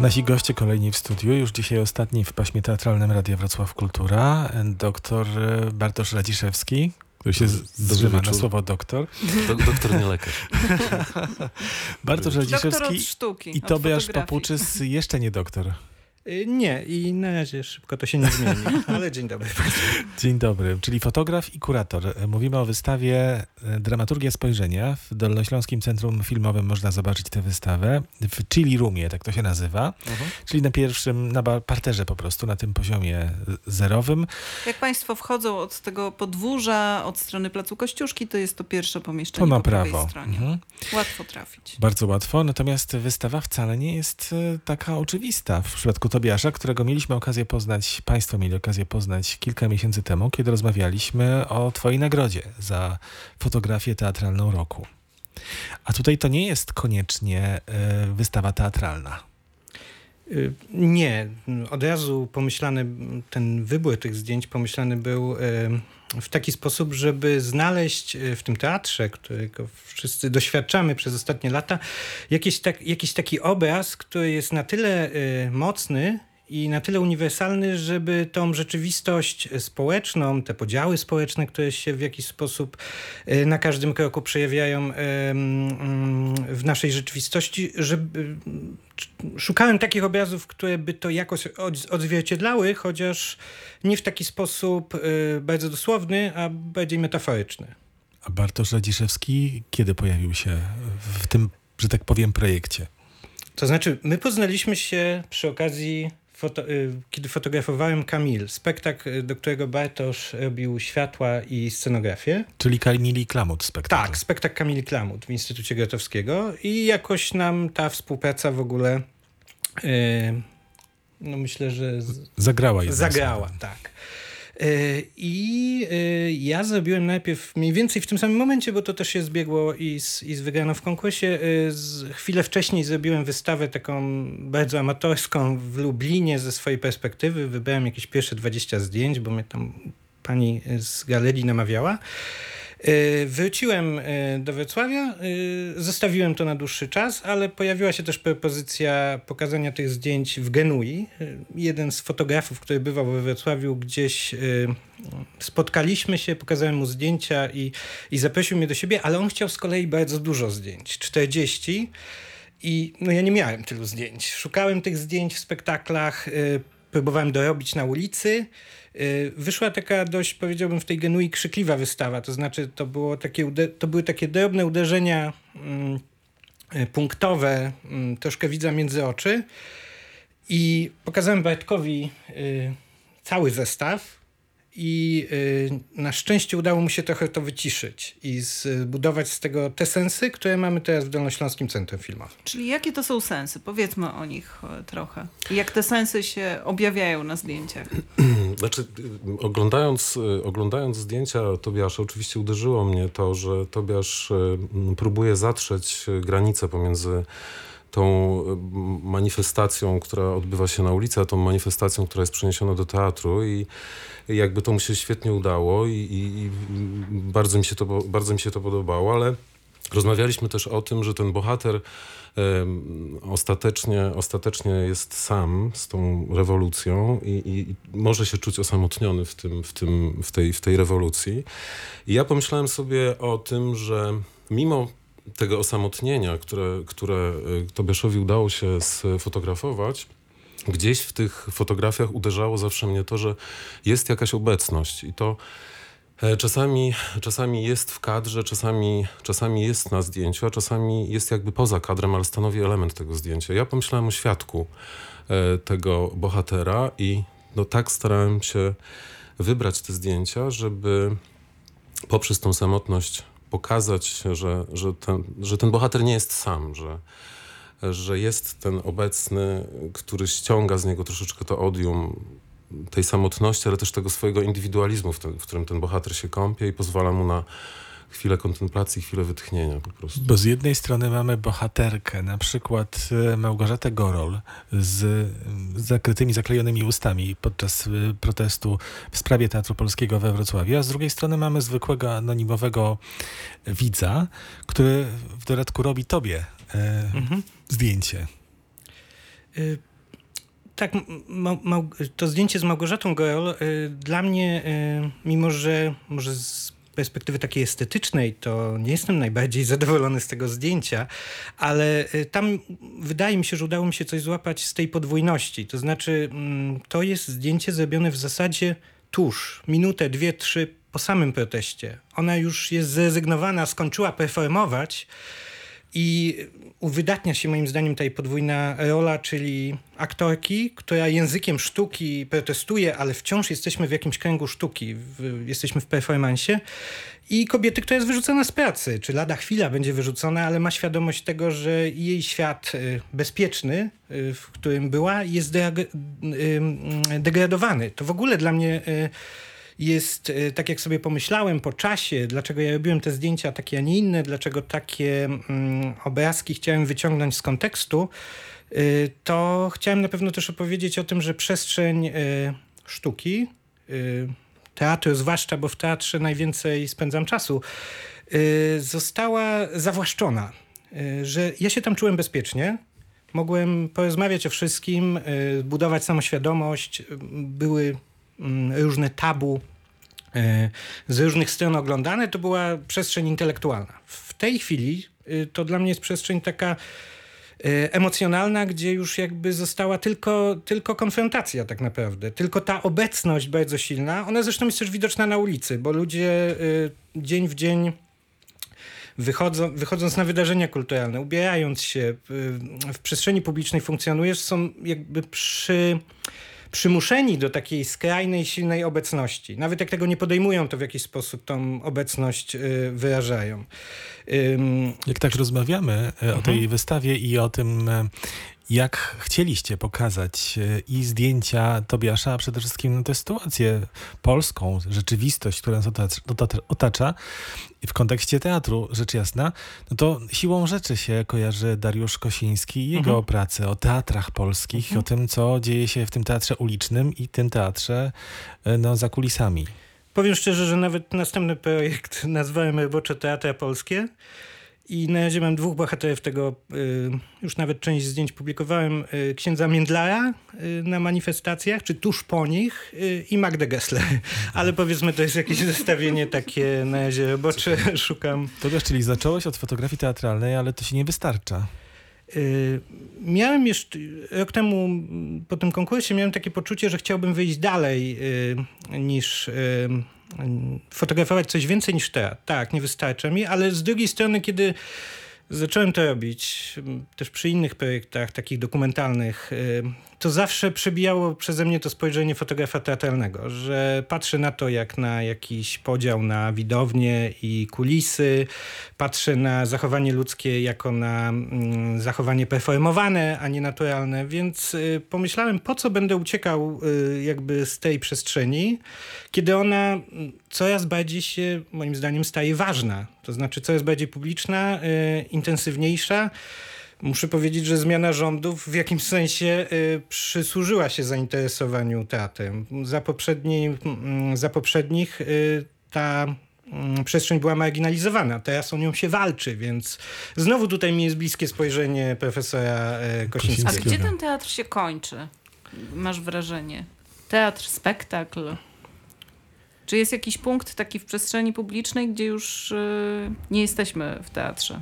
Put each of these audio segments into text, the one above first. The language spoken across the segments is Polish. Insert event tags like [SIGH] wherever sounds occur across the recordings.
Nasi goście kolejni w studiu, już dzisiaj ostatni w paśmie teatralnym Radia Wrocław Kultura, doktor Bartosz Radziszewski, który się zrzyma na słowo doktor. Do, doktor nie lekarz. Bartosz Radziszewski sztuki, i Tobiasz Papuczys jeszcze nie doktor. Y, nie, i na razie szybko to się nie zmieni, [LAUGHS] ale dzień dobry. Dzień dobry, czyli fotograf i kurator. Mówimy o wystawie e, Dramaturgia Spojrzenia. W Dolnośląskim Centrum Filmowym można zobaczyć tę wystawę. W Chili Roomie, tak to się nazywa. Mhm. Czyli na pierwszym, na parterze po prostu, na tym poziomie zerowym. Jak Państwo wchodzą od tego podwórza, od strony Placu Kościuszki, to jest to pierwsze pomieszczenie to na po prawo. stronie. Mhm. Łatwo trafić. Bardzo łatwo, natomiast wystawa wcale nie jest taka oczywista. W przypadku Tobiasza, którego mieliśmy okazję poznać, Państwo mieli okazję poznać kilka miesięcy temu, kiedy rozmawialiśmy o Twojej nagrodzie za fotografię teatralną roku. A tutaj to nie jest koniecznie y, wystawa teatralna. Y, nie, od razu pomyślany, ten wybór tych zdjęć pomyślany był y, w taki sposób, żeby znaleźć w tym teatrze, którego wszyscy doświadczamy przez ostatnie lata, jakiś, tak, jakiś taki obraz, który jest na tyle mocny, i na tyle uniwersalny, żeby tą rzeczywistość społeczną, te podziały społeczne, które się w jakiś sposób e, na każdym kroku przejawiają w naszej rzeczywistości, żeby szukałem takich obrazów, które by to jakoś odzwierciedlały, chociaż nie w taki sposób e, bardzo dosłowny, a bardziej metaforyczny. A Bartosz Radziszewski kiedy pojawił się w tym, że tak powiem, projekcie? To znaczy, my poznaliśmy się przy okazji foto, y, kiedy fotografowałem Kamil, spektakl, do którego Bartosz robił światła i scenografię. Czyli Kamili Klamut spektakl. Tak, spektakl Kamili Klamut w Instytucie Grotowskiego i jakoś nam ta współpraca w ogóle yy, no myślę, że z... zagrała. Zagrała, tak. E, I e, ja zrobiłem najpierw mniej więcej w tym samym momencie, bo to też się zbiegło i z, i z wygraną w konkursie. E, chwilę wcześniej zrobiłem wystawę taką bardzo amatorską w Lublinie ze swojej perspektywy. Wybrałem jakieś pierwsze 20 zdjęć, bo mnie tam pani z galerii namawiała. E, wróciłem e, do Wrocławia, e, zostawiłem to na dłuższy czas, ale pojawiła się też propozycja pokazania tych zdjęć w Genui. Jeden z fotografów, który bywał we Wrocławiu, gdzieś spotkaliśmy się, pokazałem mu zdjęcia i, i zaprosił mnie do siebie, ale on chciał z kolei bardzo dużo zdjęć, 40. I no ja nie miałem tylu zdjęć. Szukałem tych zdjęć w spektaklach, próbowałem dorobić na ulicy. Y, wyszła taka dość, powiedziałbym, w tej genui krzykliwa wystawa. To znaczy, to, było takie, to były takie drobne uderzenia mm, y, punktowe, mm, troszkę widza między oczy. I pokazałem Bartkowi y, cały zestaw i y, na szczęście udało mu się trochę to wyciszyć i zbudować z tego te sensy, które mamy teraz w Dolnośląskim Centrum Filmowym. Czyli jakie to są sensy? Powiedzmy o nich e, trochę. I jak te sensy się objawiają na zdjęciach? [CLEARS THROAT] Znaczy, oglądając, y, oglądając zdjęcia Tobiasza, oczywiście uderzyło mnie to, że Tobiasz próbuje zatrzeć granice pomiędzy tą manifestacją, która odbywa się na ulicy, a tą manifestacją, która jest przeniesiona do teatru i jakby to mu się świetnie udało i, i, i bardzo, mi się to, bardzo mi się to podobało, ale rozmawialiśmy też o tym, że ten bohater ostatecznie, ostatecznie jest sam z tą rewolucją i, i, może się czuć osamotniony w, tym, w, tym, w, tej, w tej rewolucji. I ja pomyślałem sobie o tym, że mimo tego osamotnienia, które, które e, Tobiaszowi udało się sfotografować, gdzieś w tych fotografiach uderzało zawsze mnie to, że jest jakaś obecność i to e, czasami, czasami jest w kadrze, czasami, czasami jest na zdjęciu, a czasami jest jakby poza kadrem, ale stanowi element tego zdjęcia. Ja pomyślałem o świadku e, tego bohatera i no tak starałem się wybrać te zdjęcia, żeby poprzez tą samotność pokazać, że, że, ten, że ten bohater nie jest sam, że, że jest ten obecny, który ściąga z niego troszeczkę to odium tej samotności, ale też tego swojego indywidualizmu, w, tym, w którym ten bohater się kąpie i pozwala mu na chwilę kontemplacji, chwilę wytchnienia po prostu. Bo z jednej strony mamy bohaterkę, na przykład e, Małgorzatę Gorol z zakrytymi, zaklejonymi ustami podczas e, protestu w sprawie Teatru Polskiego we Wrocławiu, a z drugiej strony mamy zwykłego anonimowego widza, który w dodatku robi tobie e, mhm. zdjęcie. Tak, to zdjęcie z Małgorzatą Goel y, dla mnie, y, mimo że może z perspektywy takiej estetycznej, to nie jestem najbardziej zadowolony z tego zdjęcia, ale y, tam wydaje mi się, że udało mi się coś złapać z tej podwójności. To znaczy, mm, to jest zdjęcie zrobione w zasadzie tuż, minutę, dwie, trzy po samym proteście. Ona już jest zrezygnowana, skończyła performować i uwydatnia się moim zdaniem tutaj podwójna rola, czyli aktorki, która językiem sztuki protestuje, ale wciąż jesteśmy w jakimś kręgu sztuki, w, jesteśmy w performansie i kobiety, która jest wyrzucona z pracy, czy lada chwila będzie wyrzucona, ale ma świadomość tego, że jej świat y, bezpieczny, y, w którym była, jest y, degradowany. To w ogóle dla mnie jest, e, tak jak sobie pomyślałem po czasie, dlaczego ja robiłem te zdjęcia takie, a nie inne, dlaczego takie mm, obrazki chciałem wyciągnąć z kontekstu, e, to chciałem na pewno też opowiedzieć o tym, że przestrzeń e, sztuki, teatru zwłaszcza, bo w teatrze najwięcej spędzam czasu, została zawłaszczona. Że ja się tam czułem bezpiecznie, mogłem porozmawiać o wszystkim, budować samoświadomość, były mm, różne tabu z różnych stron oglądane, to była przestrzeń intelektualna. W tej chwili y, to dla mnie jest przestrzeń taka e, emocjonalna, gdzie już jakby została tylko, tylko konfrontacja tak naprawdę. Tylko ta obecność bardzo silna. Ona zresztą jest też widoczna na ulicy, bo ludzie y, dzień w dzień wychodzą, wychodząc na wydarzenia kulturalne, ubierając się y, w przestrzeni publicznej funkcjonujesz, są jakby przy przymuszeni do takiej skrajnej, silnej obecności. Nawet jak tego nie podejmują, to w jakiś sposób tą obecność y, wyrażają. Jak tak rozmawiamy y, o tej mhm. wystawie i o tym, y, jak chcieliście pokazać i zdjęcia Tobiasza, a przede wszystkim no, tę sytuację polską, rzeczywistość, która nas otacza, w kontekście teatru, rzecz jasna, no to siłą rzeczy się kojarzy Dariusz Kosiński i jego mhm. pracę o teatrach polskich, mhm. o tym, co dzieje się w tym teatrze ulicznym i tym teatrze e, no, za kulisami. Powiem szczerze, że nawet następny projekt nazwałem Robocze Teatry Polskie. I na razie mam dwóch bohaterów tego, y, już nawet część zdjęć publikowałem, y, księdza Międlara y, na manifestacjach, czy tuż po nich i Magdę Gessler. [LAUGHS] Ale powiedzmy, to jest jakieś zestawienie takie na razie robocze, [LAUGHS] szukam. To wiesz, czyli zacząłeś od fotografii teatralnej, ale to się nie wystarcza. Miałem jeszcze rok temu po tym konkursie miałem takie poczucie, że chciałbym wyjść dalej niż fotografować coś więcej niż teatr. Tak, nie wystarcza mi, ale z drugiej strony, kiedy zacząłem to robić, też przy innych projektach takich dokumentalnych, to zawsze przebijało przeze mnie to spojrzenie fotografa teatralnego, że patrzę na to jak na jakiś podział na widownię i kulisy, patrzę na zachowanie ludzkie jako na mm, zachowanie performowane, a nie naturalne, więc y, pomyślałem, po co będę uciekał y, jakby z tej przestrzeni, kiedy ona mm, coraz bardziej się, moim zdaniem, staje ważna. To znaczy coraz bardziej publiczna, y, intensywniejsza, Muszę powiedzieć, że zmiana rządów w jakimś sensie y, przysłużyła się zainteresowaniu teatrem. Za, poprzedni, za poprzednich y, ta przestrzeń była marginalizowana. Teraz o nią się walczy, więc znowu tutaj mi jest bliskie spojrzenie profesora y, Kosińskiego. A gdzie ten teatr się kończy? Masz wrażenie? Teatr, spektakl? Czy jest jakiś punkt taki w przestrzeni publicznej, gdzie już nie jesteśmy w teatrze?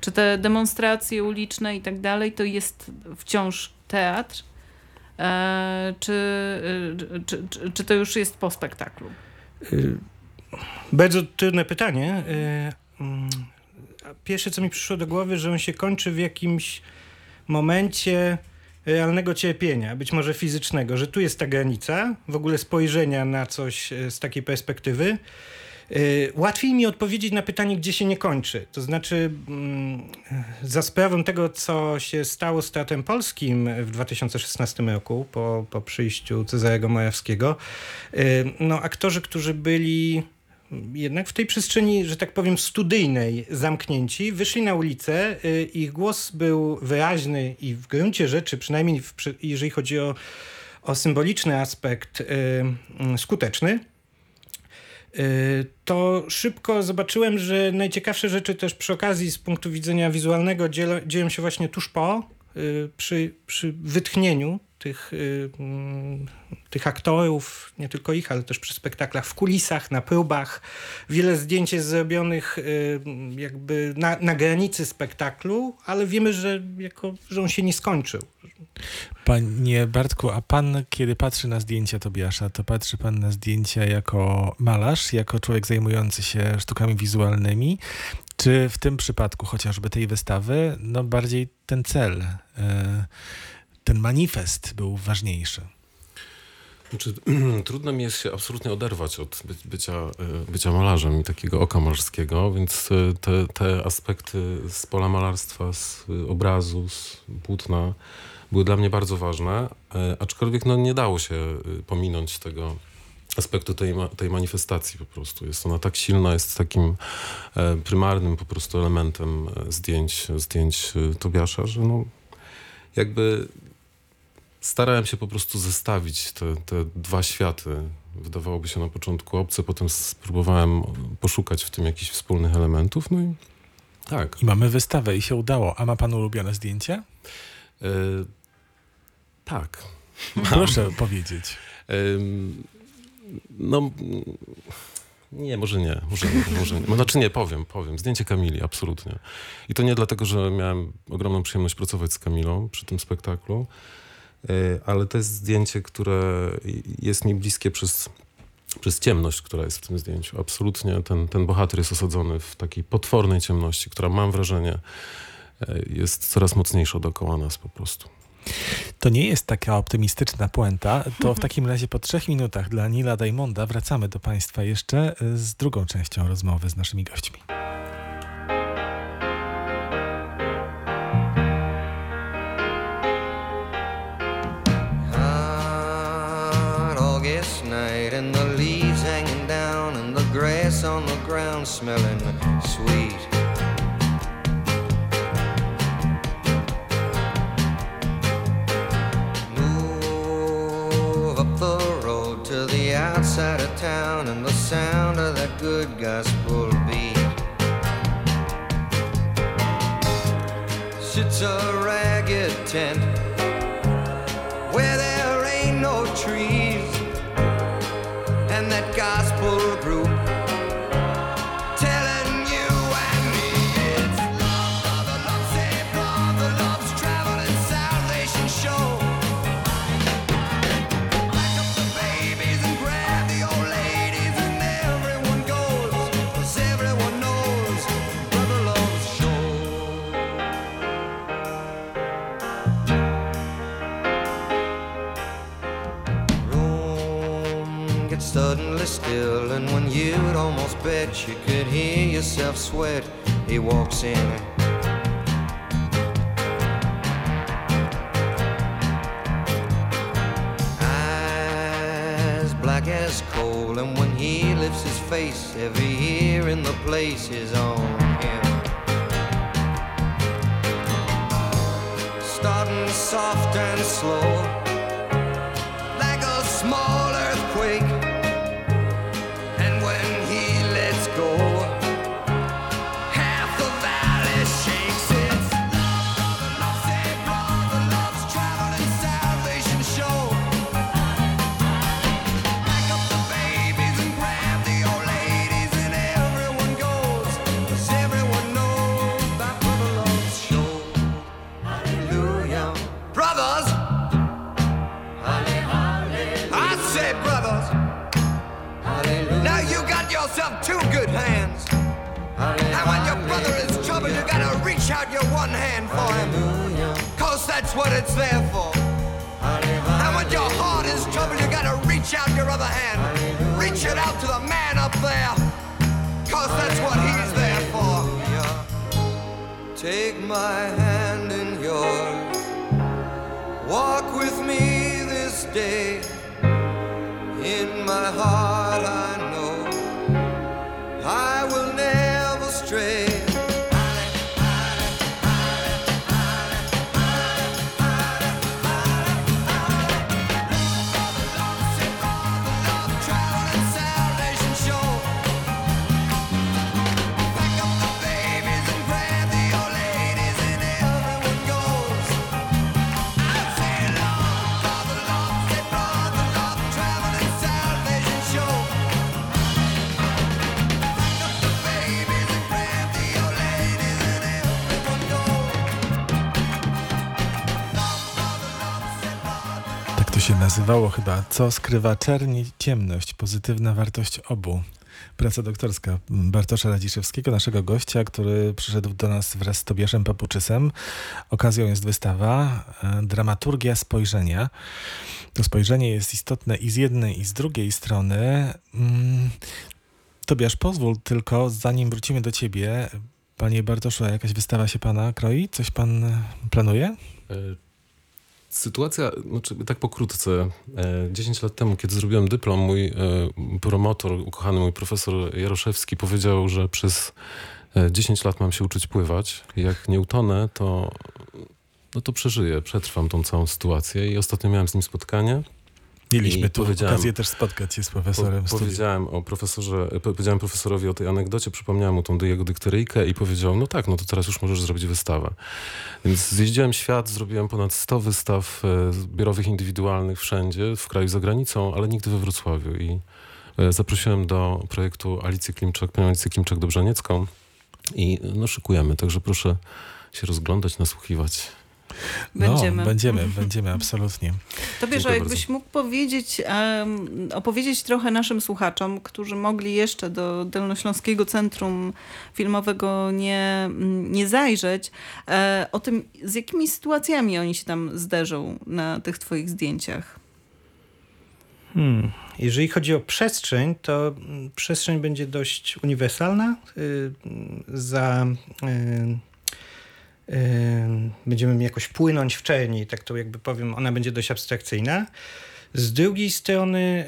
Czy te demonstracje uliczne i tak dalej, to jest wciąż teatr, e, czy, e, czy, czy, czy to już jest po spektaklu? Y, bardzo trudne pytanie. Mm, pierwsze, co mi przyszło do głowy, że on się kończy w jakimś momencie realnego cierpienia, być może fizycznego, że tu jest ta granica w ogóle spojrzenia na coś e, z takiej perspektywy. Y, łatwiej mi odpowiedzieć na pytanie, gdzie się nie kończy. To znaczy, mm, za sprawą tego, co się stało z Teatrem Polskim w 2016 roku, po, po przyjściu Cezarego Majewskiego, y, no, aktorzy, którzy byli jednak w tej przestrzeni, że tak powiem, studyjnej zamknięci, wyszli na ulicę, y, ich głos był wyraźny i w gruncie rzeczy, przynajmniej w, jeżeli chodzi o, o symboliczny aspekt, skuteczny. Y, to szybko zobaczyłem, że najciekawsze rzeczy też przy okazji z punktu widzenia wizualnego dzieją się właśnie tuż po, y, przy, przy wytchnieniu tych, y, mm, tych aktorów, nie tylko ich, ale też przy spektaklach w kulisach, na próbach. Wiele zdjęć jest zrobionych y, jakby na, na granicy spektaklu, ale wiemy, że, jako, że on się nie skończył. Panie Bartku, a pan, kiedy patrzy na zdjęcia Tobiasza, to patrzy pan na zdjęcia jako malarz, jako człowiek zajmujący się sztukami wizualnymi, czy w tym przypadku chociażby tej wystawy, no bardziej ten cel, e, ten manifest był ważniejszy? Znaczy, [CLEARS THROAT] trudno mi jest się absolutnie oderwać od by, bycia, y, bycia malarzem i takiego oka malarskiego, więc y, te, te aspekty z pola malarstwa, z obrazu, z płótna były dla mnie bardzo ważne, aczkolwiek no, nie dało się pominąć tego aspektu tej, tej manifestacji po prostu. Jest ona tak silna, jest takim e, prymarnym po prostu elementem e, zdjęć, zdjęć Tobiasza, że no jakby starałem się po prostu zestawić te, te dwa światy. Wydawałoby się na początku obce, potem spróbowałem poszukać w tym jakichś wspólnych elementów, no i tak. I mamy wystawę i się udało. A ma pan ulubione zdjęcie? E, tak. [LAUGHS] Proszę powiedzieć. no... Nie, może nie, może, może nie. Znaczy nie, powiem, powiem. Zdjęcie Kamili, absolutnie. I to nie dlatego, że miałem ogromną przyjemność pracować z Kamilą przy tym spektaklu, ale to jest zdjęcie, które jest mi bliskie przez, przez ciemność, która jest w tym zdjęciu. Absolutnie ten, ten bohater jest osadzony w takiej potwornej ciemności, która mam wrażenie e, jest coraz mocniejsza dookoła nas po prostu. To nie jest taka optymistyczna puenta. To w [LAUGHS] takim razie po trzech minutach dla Nila Daimonda wracamy do Państwa jeszcze z drugą częścią rozmowy z naszymi gośćmi. On the ground smelling sweet. Move up the road to the outside of town and the sound of that good gospel beat. Sits a ragged tent where there ain't no trees and that gospel group bet you could hear yourself sweat, he walks in. Eyes black as coal, and when he lifts his face, every ear in the place is on Take my hand in yours. Walk with me this day. In my heart, Się nazywało chyba Co skrywa czerń i ciemność, pozytywna wartość obu. Praca doktorska Bartosza Radziszewskiego, naszego gościa, który przyszedł do nas wraz z Tobiaszem Papuczysem. Okazją jest wystawa e, Dramaturgia spojrzenia. To spojrzenie jest istotne i z jednej, i z drugiej strony. Mm, Tobiasz, pozwól tylko, zanim wrócimy do ciebie, panie Bartoszu, jakaś wystawa się pana kroi? Coś pan planuje? E, Sytuacja, znaczy tak pokrótce, e, 10 lat temu, kiedy zrobiłem dyplom, mój e, promotor, ukochany mój profesor Jaroszewski powiedział, że przez e, 10 lat mam się uczyć pływać. Jak nie utonę, to, no to przeżyję, przetrwam tą całą sytuację i ostatnio miałem z nim spotkanie. Mieliśmy tu okazję też spotkać się z Po, profesorem studiu. powiedziałem o profesorze, po- powiedziałem profesorowi o tej anegdocie, przypomniałem mu tą jego dykteryjkę i powiedział, no tak, no to teraz już możesz zrobić wystawę. Więc zjeździłem świat, zrobiłem ponad 100 wystaw e, zbiorowych, indywidualnych wszędzie, w kraju, za granicą, ale nigdy we Wrocławiu. I e, zaprosiłem do projektu Alicję Klimczak, panią Alicję Klimczak-Dobrzaniecką i no szykujemy, także proszę się rozglądać, nasłuchiwać. Będziemy. No, będziemy, będziemy, [LAUGHS] absolutnie. Tobie, że jakbyś mógł powiedzieć, em, opowiedzieć trochę naszym słuchaczom, którzy mogli jeszcze do Dolnośląskiego Centrum Filmowego nie, nie zajrzeć, e, o tym, z jakimi sytuacjami oni się tam zderzą na tych twoich zdjęciach. Hmm. Jeżeli chodzi o przestrzeń, to mm, przestrzeń będzie dość uniwersalna. Y, Za, y, będziemy jakoś płynąć w czerni, tak to jakby powiem, ona będzie dość abstrakcyjna. Z drugiej strony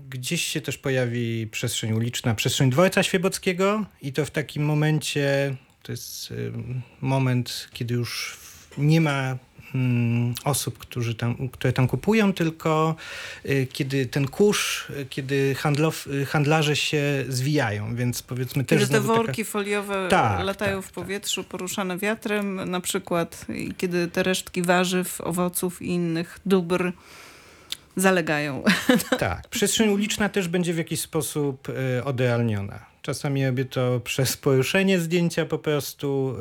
y, gdzieś się też pojawi przestrzeń uliczna, przestrzeń dworca świebockiego i to w takim momencie, to jest moment, kiedy już nie ma osób, którzy tam, które tam kupują, tylko y, kiedy ten kurz, y, kiedy handlow, y, handlarze się zwijają, więc powiedzmy też Kiedy te znowu taka- worki foliowe Tak, latają tak, w powietrzu, poruszane wiatrem, na przykład, kiedy te resztki warzyw, owoców i innych dóbr zalegają. [LAUGHS] Tak, przestrzeń uliczna też będzie w jakiś sposób odealniona. Czasami robię to [LAUGHS] przez poruszenie zdjęcia po prostu,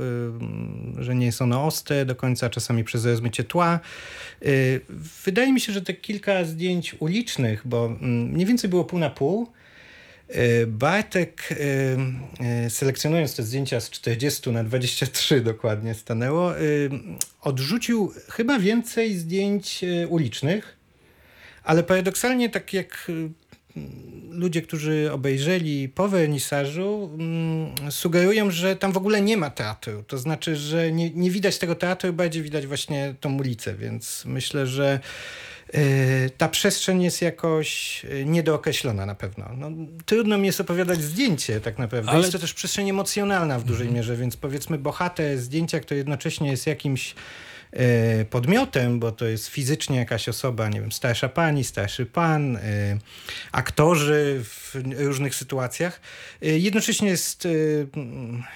że nie jest ono ostre do końca, czasami przez rozmycie tła. Y, wydaje mi się, że te kilka zdjęć ulicznych, bo mniej więcej było pół na pół, y, Bartek, y, selekcjonując te zdjęcia z 40 na 23 dokładnie stanęło, odrzucił chyba więcej zdjęć ulicznych, ale paradoksalnie, tak jak ludzie, którzy obejrzeli po wernisażu, mm, sugerują, że tam w ogóle nie ma teatru. To znaczy, że nie, nie widać tego teatru, bardziej widać właśnie tą ulicę, więc myślę, że y, ta przestrzeń jest jakoś y, niedookreślona na pewno. No, trudno mi jest opowiadać zdjęcie tak naprawdę. Ale- Jest to też przestrzeń emocjonalna w dużej mierze, więc powiedzmy bohater zdjęcia, który jednocześnie jest jakimś e, podmiotem, bo to jest fizycznie jakaś osoba, nie wiem, starsza pani, starszy pan, e, aktorzy w różnych sytuacjach. E, Jednocześnie jest e,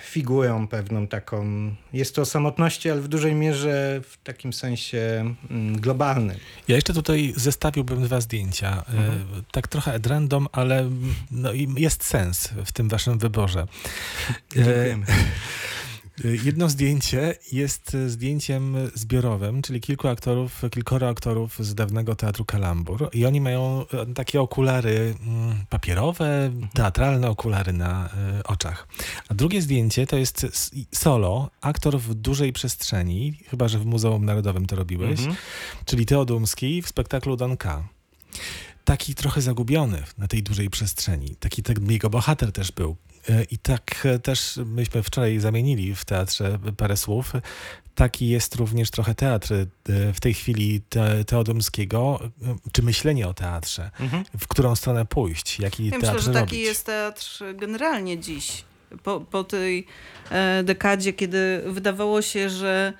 figurą pewną taką, jest to o samotności, ale w dużej mierze w takim sensie mm, globalnym. Ja jeszcze tutaj zestawiłbym dwa zdjęcia. E, Tak trochę at random, ale mm, no, i jest sens w tym waszym wyborze. E, [LAUGHS] Jedno zdjęcie jest e, zdjęciem zbiorowym, czyli kilku aktorów, kilkoro aktorów z dawnego teatru Kalambur i oni mają e, takie okulary mm, papierowe, teatralne okulary na oczach. A drugie zdjęcie to jest solo, aktor w dużej przestrzeni, chyba że w Muzeum Narodowym to robiłeś, Mhm. czyli Teodumski w spektaklu Don K. Taki trochę zagubiony na tej dużej przestrzeni. Taki tak jego bohater też był. E, I tak e, też myśmy wczoraj zamienili w teatrze parę słów. Taki jest również trochę teatr e, w tej chwili te, Teodomskiego, czy myślenie o teatrze, Mhm. w którą stronę pójść, jaki Ja teatr myślę, że robić. taki jest teatr generalnie dziś. Po, po tej e, dekadzie, kiedy wydawało się, że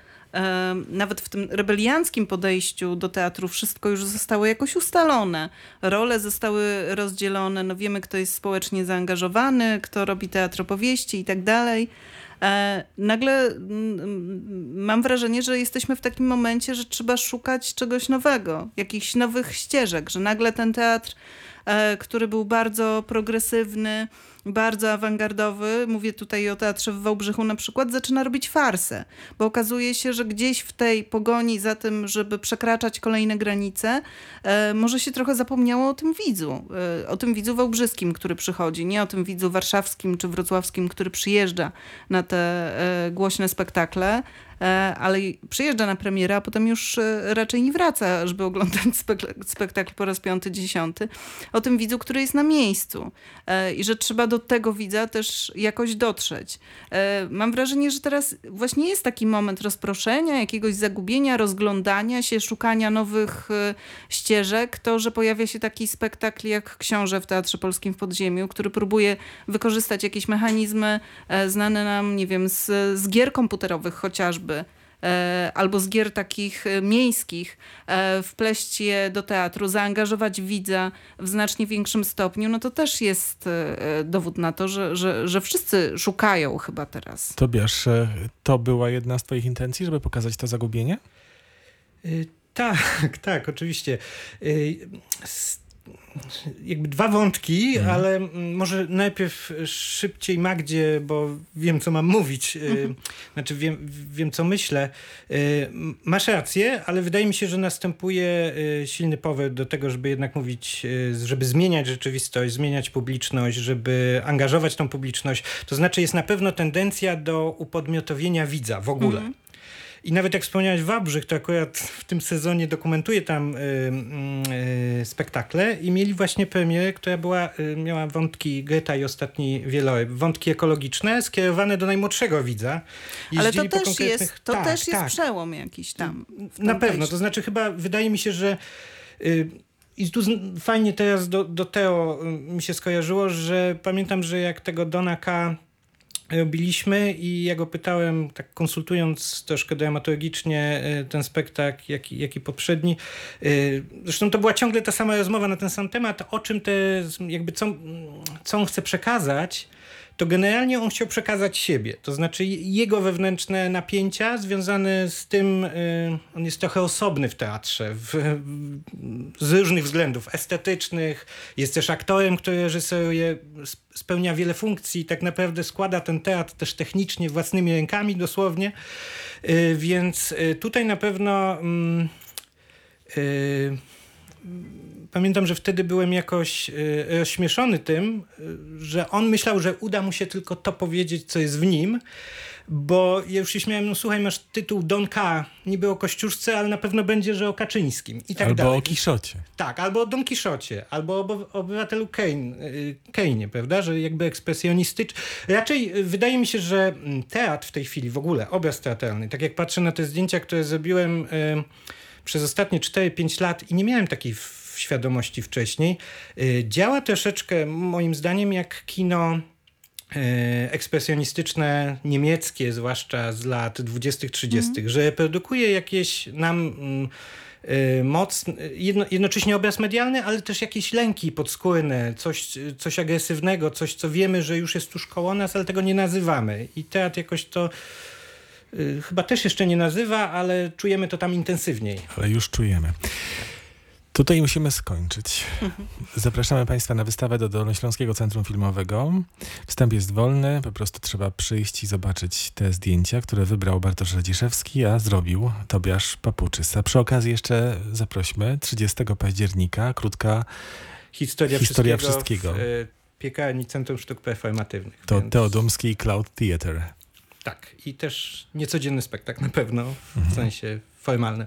nawet w tym rebelianckim podejściu do teatru wszystko już zostało jakoś ustalone. Role zostały rozdzielone, no wiemy, kto jest społecznie zaangażowany, kto robi teatr opowieści i tak dalej. E, nagle mm, mam wrażenie, że jesteśmy w takim momencie, że trzeba szukać czegoś nowego, jakichś nowych ścieżek, że nagle ten teatr, e, który był bardzo progresywny, bardzo awangardowy, mówię tutaj o teatrze w Wałbrzychu na przykład, zaczyna robić farsę, bo okazuje się, że gdzieś w tej pogoni za tym, żeby przekraczać kolejne granice, e, może się trochę zapomniało o tym widzu, e, o tym widzu wałbrzyskim, który przychodzi, nie o tym widzu warszawskim czy wrocławskim, który przyjeżdża na te e, głośne spektakle, ale i przyjeżdża na premierę, a potem już e, raczej nie wraca, żeby oglądać [LAUGHS] spek- spektakl po raz piąty, dziesiąty. O tym widzu, który jest na miejscu e, i że trzeba do tego widza też jakoś dotrzeć. E, Mam wrażenie, że teraz właśnie jest taki moment rozproszenia, jakiegoś zagubienia, rozglądania się, szukania nowych e, ścieżek. To, że pojawia się taki spektakl jak Książę w Teatrze Polskim w Podziemiu, który próbuje wykorzystać jakieś mechanizmy e, znane nam, nie wiem, z, z gier komputerowych chociażby, e, albo z gier takich e, miejskich, e, wpleść je do teatru, zaangażować widza w znacznie większym stopniu, no to też jest dowód na to, że, że, że wszyscy szukają chyba teraz. Tobiasz, to była jedna z twoich intencji, żeby pokazać to zagubienie? Y, Tak, [LAUGHS] tak, oczywiście. Y, s- Jakby dwa wątki, Mhm. ale może najpierw szybciej Magdzie, bo wiem, co mam mówić. Y, Znaczy, wiem, wiem, co myślę. Y, Masz rację, ale wydaje mi się, że następuje y, silny powód do tego, żeby jednak mówić, żeby zmieniać rzeczywistość, zmieniać publiczność, żeby angażować tą publiczność. To znaczy, jest na pewno tendencja do upodmiotowienia widza w ogóle. Mhm. I nawet jak wspomniałeś Wałbrzych, to akurat w tym sezonie dokumentuje tam y, y, y, spektakle i mieli właśnie premierę, która była, y, miała wątki Greta i ostatni wieloryb, wątki ekologiczne skierowane do najmłodszego widza. Ale to Jeździli też konkretnych- jest, to Tak, też jest tak. przełom jakiś tam. Na pewno, to znaczy chyba wydaje mi się, że y, i tu fajnie teraz do, do Teo y, mi się skojarzyło, że pamiętam, że jak tego Dona K robiliśmy i ja go pytałem, tak konsultując troszkę dramaturgicznie y, ten spektakl, jak, jak i poprzedni. y, Zresztą to była ciągle ta sama rozmowa na ten sam temat, o czym te, jakby co, co on chce przekazać, to generalnie on chciał przekazać siebie. To znaczy jego wewnętrzne napięcia związane z tym, y, on jest trochę osobny w teatrze, w, z różnych względów estetycznych. Jest też aktorem, który reżyseruje, sp- spełnia wiele funkcji, tak naprawdę składa ten teatr też technicznie własnymi rękami dosłownie. Y, Więc y, tutaj na pewno. mm, y, Pamiętam, że wtedy byłem jakoś y, rozśmieszony tym, y, że on myślał, że uda mu się tylko to powiedzieć, co jest w nim, bo ja już się śmiałem, no słuchaj, masz tytuł Don K, niby o Kościuszce, ale na pewno będzie, że o Kaczyńskim i tak Albo dalej. o Kiszocie. Tak, albo o Don Kiszocie, albo o oby- obywatelu Kane, y, Kane'ie, prawda, że jakby ekspresjonistyczny. Raczej wydaje mi się, że mm, teatr w tej chwili, w ogóle obraz teatralny, tak jak patrzę na te zdjęcia, które zrobiłem przez ostatnie 4-5 lat i nie miałem takiej świadomości wcześniej, y, działa troszeczkę moim zdaniem jak kino e, ekspresjonistyczne niemieckie, zwłaszcza z lat 20-30, że produkuje jakieś nam mm, e, moc, jedno, jednocześnie obraz medialny, ale też jakieś lęki podskórne, coś, coś agresywnego, coś, co wiemy, że już jest tuż koło nas, ale tego nie nazywamy. I teatr jakoś to y, chyba też jeszcze nie nazywa, ale czujemy to tam intensywniej. Ale już czujemy. Tutaj musimy skończyć. Zapraszamy Państwa na wystawę do Dolnośląskiego Centrum Filmowego. Wstęp jest wolny, po prostu trzeba przyjść i zobaczyć te zdjęcia, które wybrał Bartosz Radziszewski, a zrobił Tobiasz Papuczys. A przy okazji jeszcze zaprośmy 30 października, krótka, Historia, Historia wszystkiego, wszystkiego. w e, piekarni Centrum Sztuk Performatywnych. to więc- Teodomski Cloud Theatre. Tak, i też niecodzienny spektakl na pewno, w sensie formalnym.